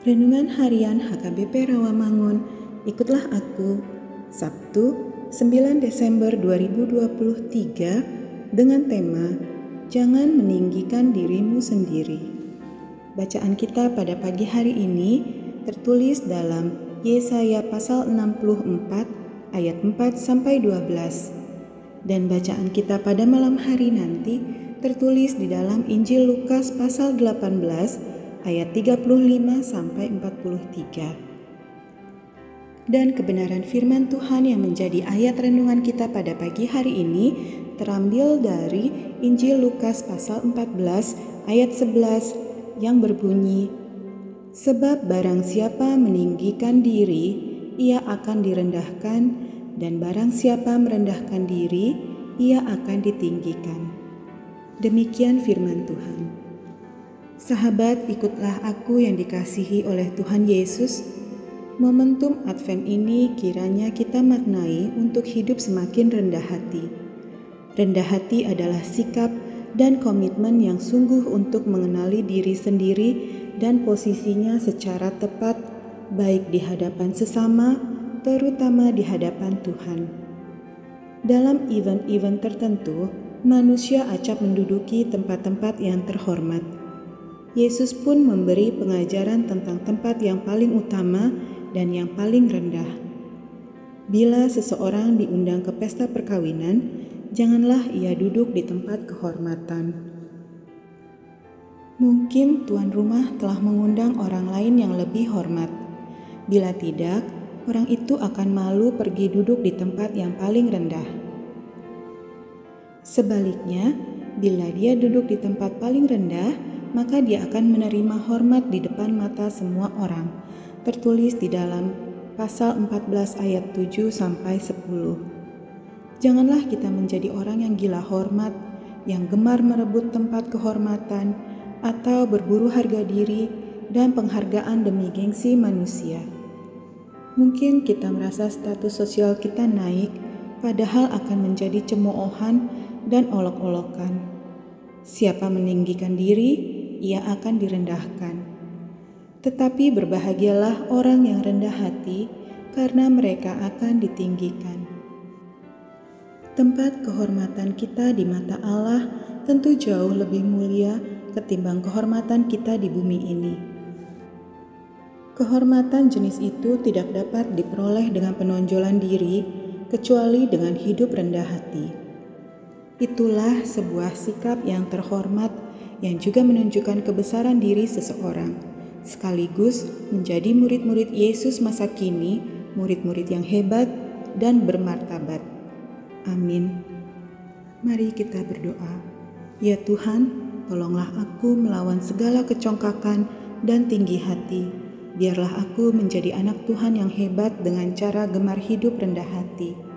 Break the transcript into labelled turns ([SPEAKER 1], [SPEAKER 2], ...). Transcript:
[SPEAKER 1] Harian HKBP Rawamangun, ikutlah aku, Sabtu 9 Desember 2023 dengan tema Jangan meninggikan dirimu sendiri. Bacaan kita pada pagi hari ini tertulis dalam Yesaya pasal 64 ayat 4 sampai 12. Dan bacaan kita pada malam hari nanti tertulis di dalam Injil Lukas pasal 18 ayat 35 sampai 43. Dan kebenaran firman Tuhan yang menjadi ayat renungan kita pada pagi hari ini terambil dari Injil Lukas pasal 14 ayat 11 yang berbunyi Sebab barang siapa meninggikan diri ia akan direndahkan dan barang siapa merendahkan diri ia akan ditinggikan. Demikian firman Tuhan. Sahabat, ikutlah aku yang dikasihi oleh Tuhan Yesus. Momentum Advent ini kiranya kita maknai untuk hidup semakin rendah hati. Rendah hati adalah sikap dan komitmen yang sungguh untuk mengenali diri sendiri dan posisinya secara tepat, baik di hadapan sesama, terutama di hadapan Tuhan. Dalam event-event tertentu, manusia acap menduduki tempat-tempat yang terhormat Yesus pun memberi pengajaran tentang tempat yang paling utama dan yang paling rendah. Bila seseorang diundang ke pesta perkawinan, janganlah ia duduk di tempat kehormatan. Mungkin tuan rumah telah mengundang orang lain yang lebih hormat. Bila tidak, orang itu akan malu pergi duduk di tempat yang paling rendah. Sebaliknya, bila dia duduk di tempat paling rendah, maka dia akan menerima hormat di depan mata semua orang. Tertulis di dalam pasal 14 ayat 7 sampai 10. Janganlah kita menjadi orang yang gila hormat, yang gemar merebut tempat kehormatan atau berburu harga diri dan penghargaan demi gengsi manusia. Mungkin kita merasa status sosial kita naik, padahal akan menjadi cemoohan dan olok-olokan. Siapa meninggikan diri, ia akan direndahkan. Tetapi berbahagialah orang yang rendah hati, karena mereka akan ditinggikan. Tempat kehormatan kita di mata Allah tentu jauh lebih mulia ketimbang kehormatan kita di bumi ini. Kehormatan jenis itu tidak dapat diperoleh dengan penonjolan diri, kecuali dengan hidup rendah hati. Itulah sebuah sikap yang terhormat yang juga menunjukkan kebesaran diri seseorang, sekaligus menjadi murid-murid Yesus masa kini, murid-murid yang hebat dan bermartabat. Amin. Mari kita berdoa. Ya Tuhan, tolonglah aku melawan segala kecongkakan dan tinggi hati. Biarlah aku menjadi anak Tuhan yang hebat dengan cara gemar hidup rendah hati.